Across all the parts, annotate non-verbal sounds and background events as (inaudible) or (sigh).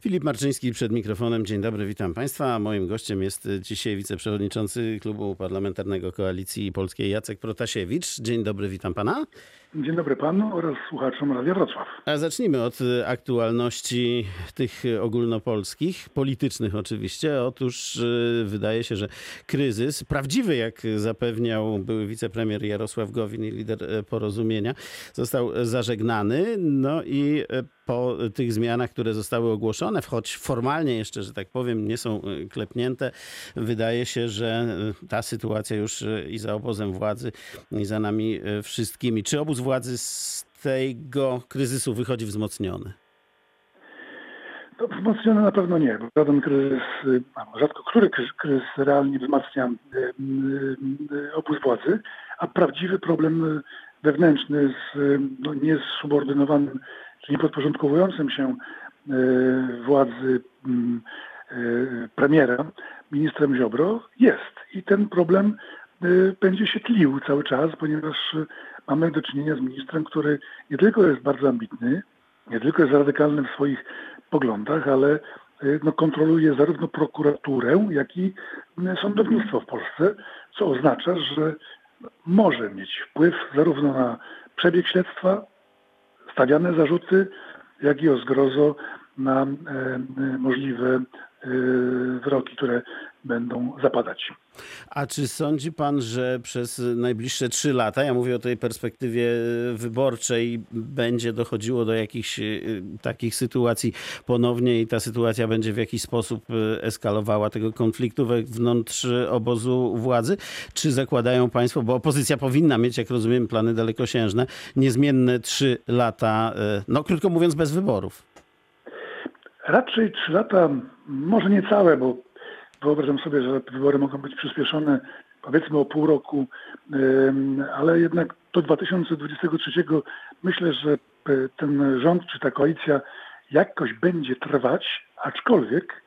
Filip Marczyński przed mikrofonem. Dzień dobry, witam Państwa. Moim gościem jest dzisiaj wiceprzewodniczący Klubu Parlamentarnego Koalicji Polskiej Jacek Protasiewicz. Dzień dobry, witam Pana. Dzień dobry panu oraz słuchaczom Radia Wrocław. A zacznijmy od aktualności tych ogólnopolskich, politycznych oczywiście. Otóż y, wydaje się, że kryzys, prawdziwy jak zapewniał były wicepremier Jarosław Gowin i lider porozumienia, został zażegnany. No i po tych zmianach, które zostały ogłoszone, choć formalnie jeszcze, że tak powiem, nie są klepnięte, wydaje się, że ta sytuacja już i za obozem władzy, i za nami wszystkimi. Czy obóz władzy z tego kryzysu wychodzi wzmocniony? To wzmocniony na pewno nie, bo żaden kryzys, rzadko który kryzys realnie wzmacnia obóz władzy, a prawdziwy problem wewnętrzny z no, niesubordynowanym czy niepodporządkowującym się władzy premiera, ministrem Ziobro jest. I ten problem będzie się tlił cały czas, ponieważ mamy do czynienia z ministrem, który nie tylko jest bardzo ambitny, nie tylko jest radykalny w swoich poglądach, ale no, kontroluje zarówno prokuraturę, jak i sądownictwo w Polsce, co oznacza, że może mieć wpływ zarówno na przebieg śledztwa, stawiane zarzuty, jak i o zgrozo na e, możliwe e, wyroki, które będą zapadać. A czy sądzi pan, że przez najbliższe trzy lata, ja mówię o tej perspektywie wyborczej, będzie dochodziło do jakichś y, takich sytuacji ponownie i ta sytuacja będzie w jakiś sposób y, eskalowała tego konfliktu wewnątrz obozu władzy? Czy zakładają państwo, bo opozycja powinna mieć, jak rozumiem, plany dalekosiężne, niezmienne trzy lata, no krótko mówiąc, bez wyborów? Raczej trzy lata, może nie całe, bo Wyobrażam sobie, że wybory mogą być przyspieszone powiedzmy o pół roku, ale jednak do 2023 myślę, że ten rząd czy ta koalicja jakoś będzie trwać, aczkolwiek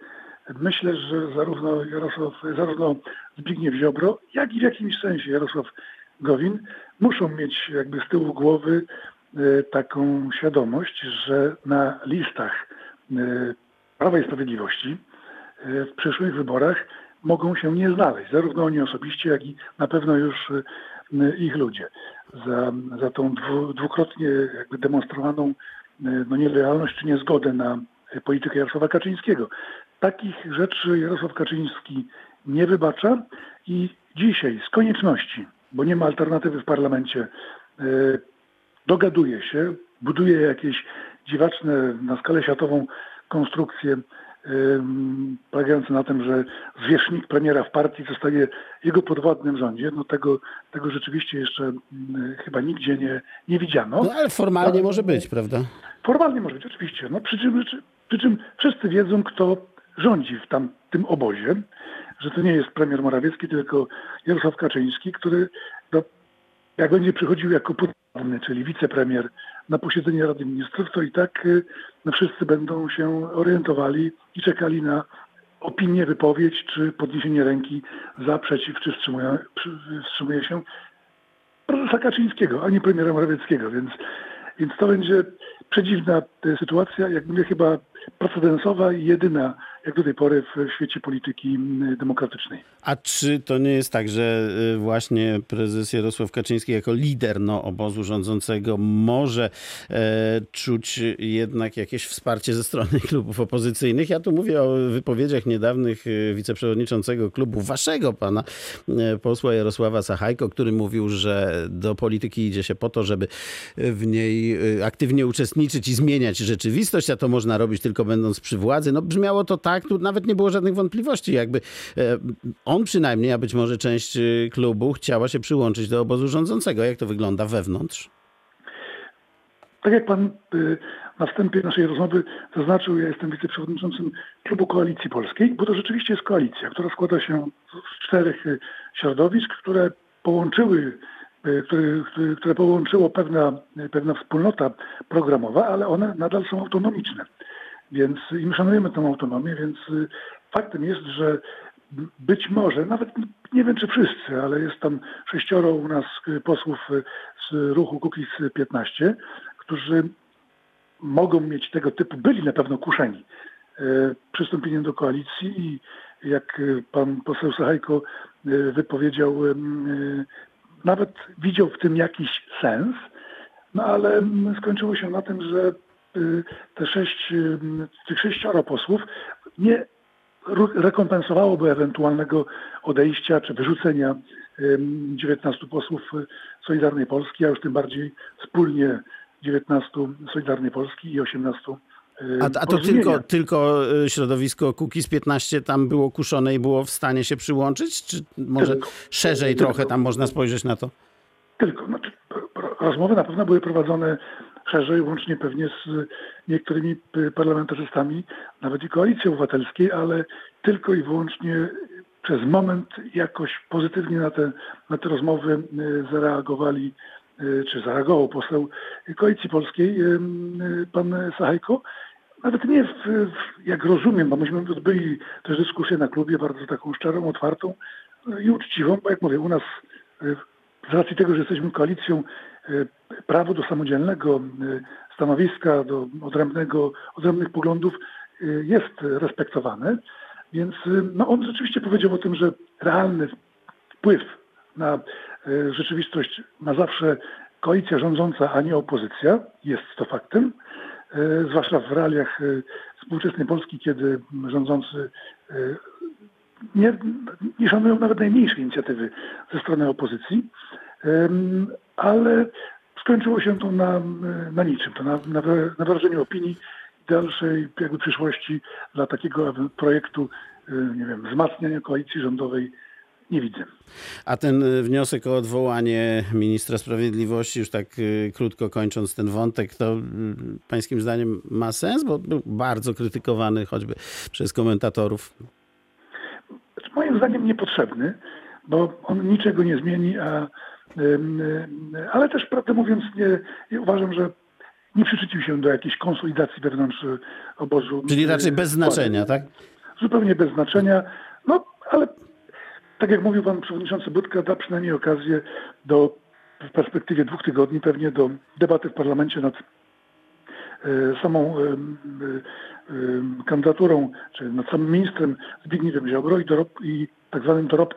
myślę, że zarówno Jarosław, zarówno Zbigniew Ziobro, jak i w jakimś sensie Jarosław Gowin muszą mieć jakby z tyłu głowy e, taką świadomość, że na listach e, Prawa i Sprawiedliwości E, w przyszłych wyborach mogą się nie znaleźć, zarówno oni osobiście, jak i na pewno już e, ich ludzie. Za, za tą dwu, dwukrotnie jakby demonstrowaną e, no, nielojalność czy niezgodę na politykę Jarosława Kaczyńskiego. Takich rzeczy Jarosław Kaczyński nie wybacza i dzisiaj z konieczności, bo nie ma alternatywy w parlamencie, dogaduje się, buduje jakieś dziwaczne na skalę światową konstrukcje polegający na tym, że zwierzchnik premiera w partii zostaje jego podwładnym rządzie, no tego, tego rzeczywiście jeszcze mm, chyba nigdzie nie, nie widziano. No ale formalnie może być, prawda? Formalnie może być, oczywiście. No, przy, czym, przy czym wszyscy wiedzą, kto rządzi w tam, tym obozie, że to nie jest premier Morawiecki, tylko Jarosław Kaczyński, który no, jak będzie przychodził jako podwładny, czyli wicepremier na posiedzenie Rady Ministrów, to i tak y, no, wszyscy będą się orientowali i czekali na opinię, wypowiedź czy podniesienie ręki za, przeciw, czy wstrzymuje, wstrzymuje się prezesa Kaczyńskiego, a nie premiera Morawieckiego, więc, więc to będzie przedziwna y, sytuacja, jak mówię, chyba precedensowa i jedyna jak do tej pory w świecie polityki demokratycznej. A czy to nie jest tak, że y, właśnie prezes Jarosław Kaczyński jako lider no, obozu rządzącego może e, czuć jednak jakieś wsparcie ze strony (laughs) klubów opozycyjnych? Ja tu mówię o wypowiedziach niedawnych y, wiceprzewodniczącego klubu waszego, pana e, posła Jarosława Sachajko, który mówił, że do polityki idzie się po to, żeby w niej y, aktywnie uczestniczyć i zmieniać rzeczywistość, a to można robić tylko będąc przy władzy. No brzmiało to tak, tu nawet nie było żadnych wątpliwości. Jakby e, on przynajmniej, a być może część e, klubu chciała się przyłączyć do obozu rządzącego. Jak to wygląda wewnątrz? Tak jak pan e, na wstępie naszej rozmowy zaznaczył, ja jestem wiceprzewodniczącym Klubu Koalicji Polskiej, bo to rzeczywiście jest koalicja, która składa się z czterech środowisk, które połączyły które, które połączyło pewna, pewna wspólnota programowa, ale one nadal są autonomiczne. Więc i my szanujemy tę autonomię, więc y, faktem jest, że być może, nawet nie wiem czy wszyscy, ale jest tam sześcioro u nas y, posłów y, z ruchu Kukiz 15, którzy mogą mieć tego typu, byli na pewno kuszeni przystąpieniem do koalicji i jak pan poseł Sachajko wypowiedział, nawet widział w tym jakiś sens, no ale mm, skończyło się na tym, że te sześć, em, tych sześcioro posłów nie rekompensowałoby ewentualnego odejścia czy wyrzucenia em, 19 posłów y, Solidarnej Polski, a już tym bardziej wspólnie 19 Solidarnej Polski i 18 y, A, a to tylko, tylko y, środowisko Kukiz 15 tam było kuszone i było w stanie się przyłączyć? Czy może Tylko. szerzej Tylko. trochę tam można spojrzeć na to? Tylko, znaczy, rozmowy na pewno były prowadzone szerzej, łącznie pewnie z niektórymi parlamentarzystami, nawet i Koalicji Obywatelskiej, ale tylko i wyłącznie przez moment jakoś pozytywnie na te, na te rozmowy y, zareagowali, y, czy zareagował poseł Koalicji Polskiej, y, pan Sachajko. Nawet nie, w, w, jak rozumiem, bo myśmy odbyli też dyskusję na klubie, bardzo taką szczerą, otwartą i uczciwą, bo jak mówię, u nas z racji tego, że jesteśmy koalicją, y, prawo do samodzielnego y, stanowiska, do odrębnego, odrębnych poglądów y, jest respektowane. Więc no, on rzeczywiście powiedział o tym, że realny wpływ na rzeczywistość ma zawsze koalicja rządząca, a nie opozycja. Jest to faktem. Zwłaszcza w realiach współczesnej Polski, kiedy rządzący nie, nie szanują nawet najmniejszej inicjatywy ze strony opozycji, ale skończyło się to na, na niczym, to na, na, na wyrażeniu opinii dalszej jakby przyszłości dla takiego projektu, y, nie wiem, wzmacniania koalicji rządowej nie widzę. A ten wniosek o odwołanie ministra sprawiedliwości, już tak y, krótko kończąc ten wątek, to pańskim zdaniem ma sens? Bo był bardzo krytykowany choćby przez komentatorów. Moim zdaniem niepotrzebny, bo on niczego nie zmieni, a, ale też prawdę mówiąc nie, uważam, że nie przyczynił się do jakiejś konsolidacji wewnątrz e, obozu. Czyli raczej e, bez znaczenia, tak? Zupełnie bez znaczenia. No, ale tak jak mówił pan przewodniczący Budka, da przynajmniej okazję do, w perspektywie dwóch tygodni pewnie do debaty w parlamencie nad e, samą em, e, em, kandydaturą, czy nad samym ministrem Zbigniewem Ziobro i, dorob, i tak zwanym dorobk,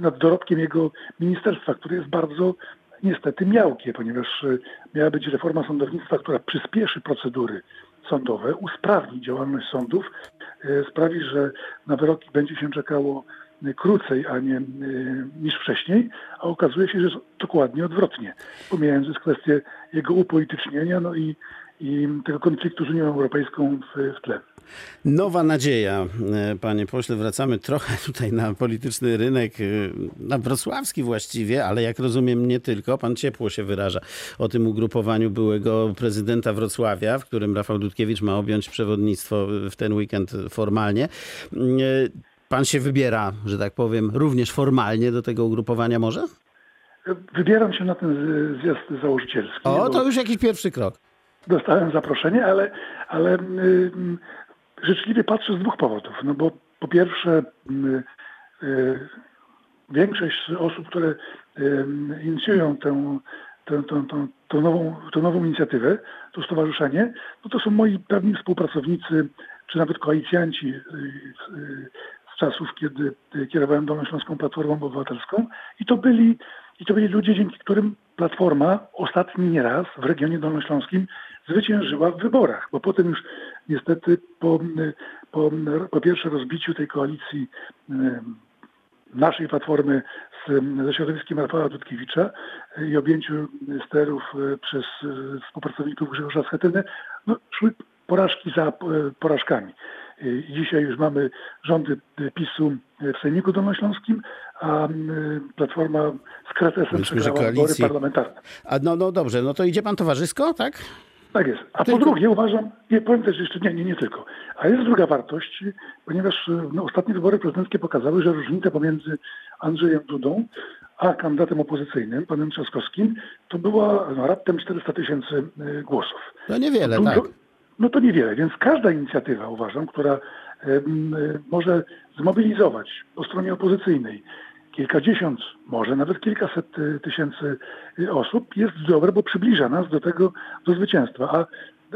nad, dorobkiem jego ministerstwa, które jest bardzo niestety miałkie, ponieważ miała być reforma sądownictwa, która przyspieszy procedury sądowe, usprawni działalność sądów, sprawi, że na wyroki będzie się czekało krócej, a nie e, niż wcześniej, a okazuje się, że jest dokładnie odwrotnie, pomijając już kwestię jego upolitycznienia no i, i tego konfliktu z Unią Europejską w, w tle. Nowa nadzieja, e, panie pośle. Wracamy trochę tutaj na polityczny rynek, e, na wrocławski właściwie, ale jak rozumiem nie tylko. Pan ciepło się wyraża o tym ugrupowaniu byłego prezydenta Wrocławia, w którym Rafał Dudkiewicz ma objąć przewodnictwo w ten weekend formalnie. Pan się wybiera, że tak powiem, również formalnie do tego ugrupowania może? Wybieram się na ten zjazd założycielski. O, to już jakiś pierwszy krok. dostałem zaproszenie, ale, ale y, y, życzliwie patrzę z dwóch powodów. No bo po pierwsze y, y, większość osób, które y, inicjują tę, tę, tę, tę, tę, nową, tę nową inicjatywę, to stowarzyszenie, no to są moi pewni współpracownicy, czy nawet koalicjanci y, y, czasów, kiedy y, kierowałem Dolnośląską Platformą Obywatelską i to byli i to byli ludzie, dzięki którym Platforma ostatni nieraz w regionie dolnośląskim zwyciężyła w wyborach, bo potem już niestety po, po, po pierwsze rozbiciu tej koalicji em, naszej Platformy z, ze środowiskiem Rafała Dudkiewicza i objęciu sterów e, przez e, współpracowników Grzegorza Schetyny, no, szły porażki za e, porażkami. I dzisiaj już mamy rządy PiSu w Sejmiku Dolnośląskim, a m, Platforma z kretesem że przegrała wybory parlamentarne. A no, no dobrze, no to idzie pan towarzysko, tak? Tak jest. A Tylko- po drugie uważam, nie powiem też jeszcze, nie, nie, nie tylko, a jest druga wartość, ponieważ no, ostatnie wybory prezydenckie pokazały, że różnica pomiędzy Andrzejem Dudą a kandydatem opozycyjnym, panem Trzaskowskim, to była no, raptem 400 tysięcy y, głosów. No niewiele, Dużo- tak. No to niewiele, więc każda inicjatywa uważam, która y, może zmobilizować po stronie opozycyjnej kilkadziesiąt, może nawet kilkaset y, tysięcy y, osób jest dobre, bo przybliża nas do tego, do zwycięstwa. A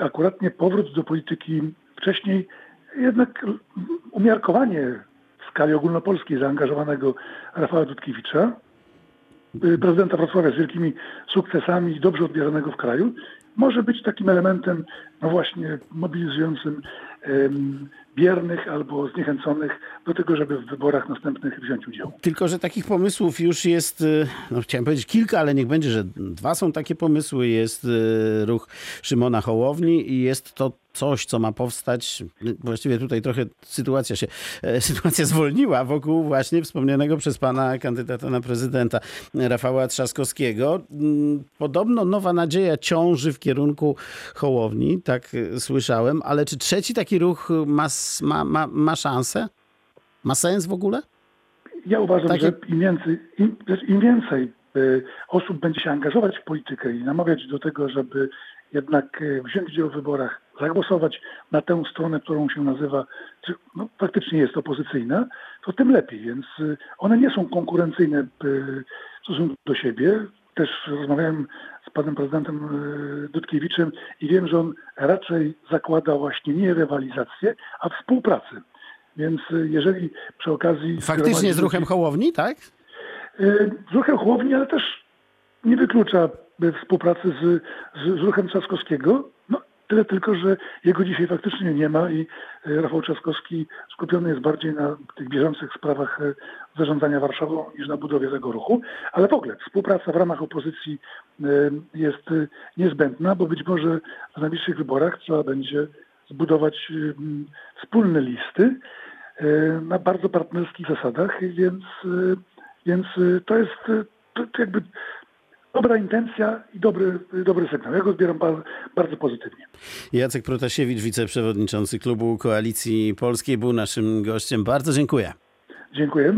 akurat nie powrót do polityki wcześniej jednak umiarkowanie w skali ogólnopolskiej zaangażowanego Rafała Dudkiewicza, prezydenta Wrocławia z wielkimi sukcesami i dobrze odbieranego w kraju, może być takim elementem, no właśnie, mobilizującym biernych albo zniechęconych do tego, żeby w wyborach następnych wziąć udział. Tylko, że takich pomysłów już jest, y, no chciałem powiedzieć kilka, ale niech będzie, że dwa są takie pomysły. Jest y, ruch Szymona Hołowni i jest to coś, co ma powstać. Właściwie tutaj trochę sytuacja się, e, (laughs) sytuacja zwolniła wokół właśnie wspomnianego przez pana kandydata na prezydenta Rafała Trzaskowskiego. Mm, Podobno nowa nadzieja ciąży w kierunku Hołowni, tak y, słyszałem, ale czy trzeci taki ruch ma, ma, ma, ma szansę? Ma sens w ogóle? Ja uważam, Takie- że im więcej, im, im więcej y, osób będzie się angażować w politykę i namawiać do tego, żeby jednak wziąć udział w wyborach, zagłosować na tę stronę, którą się nazywa, czy no, faktycznie jest opozycyjna, to tym lepiej. Więc y, one nie są konkurencyjne y, w stosunku do siebie. Też rozmawiałem z panem prezydentem y, Dudkiewiczem i wiem, że on raczej zakłada właśnie nie rywalizację, a współpracę. Więc jeżeli przy okazji... Faktycznie z ruchem Hołowni, tak? Z ruchem Chłowni, ale też nie wyklucza współpracy z, z, z ruchem Trzaskowskiego. No, tyle tylko, że jego dzisiaj faktycznie nie ma i y, Rafał Trzaskowski skupiony jest bardziej na tych bieżących sprawach y, zarządzania Warszawą niż na budowie tego ruchu. Ale w ogóle współpraca w ramach opozycji y, jest niezbędna, bo być może w najbliższych wyborach trzeba będzie zbudować wspólne listy na bardzo partnerskich zasadach, więc, więc to jest to jakby dobra intencja i dobry, dobry sygnał. Ja go odbieram bardzo, bardzo pozytywnie. Jacek Protasiewicz, wiceprzewodniczący klubu Koalicji Polskiej, był naszym gościem. Bardzo dziękuję. Dziękuję.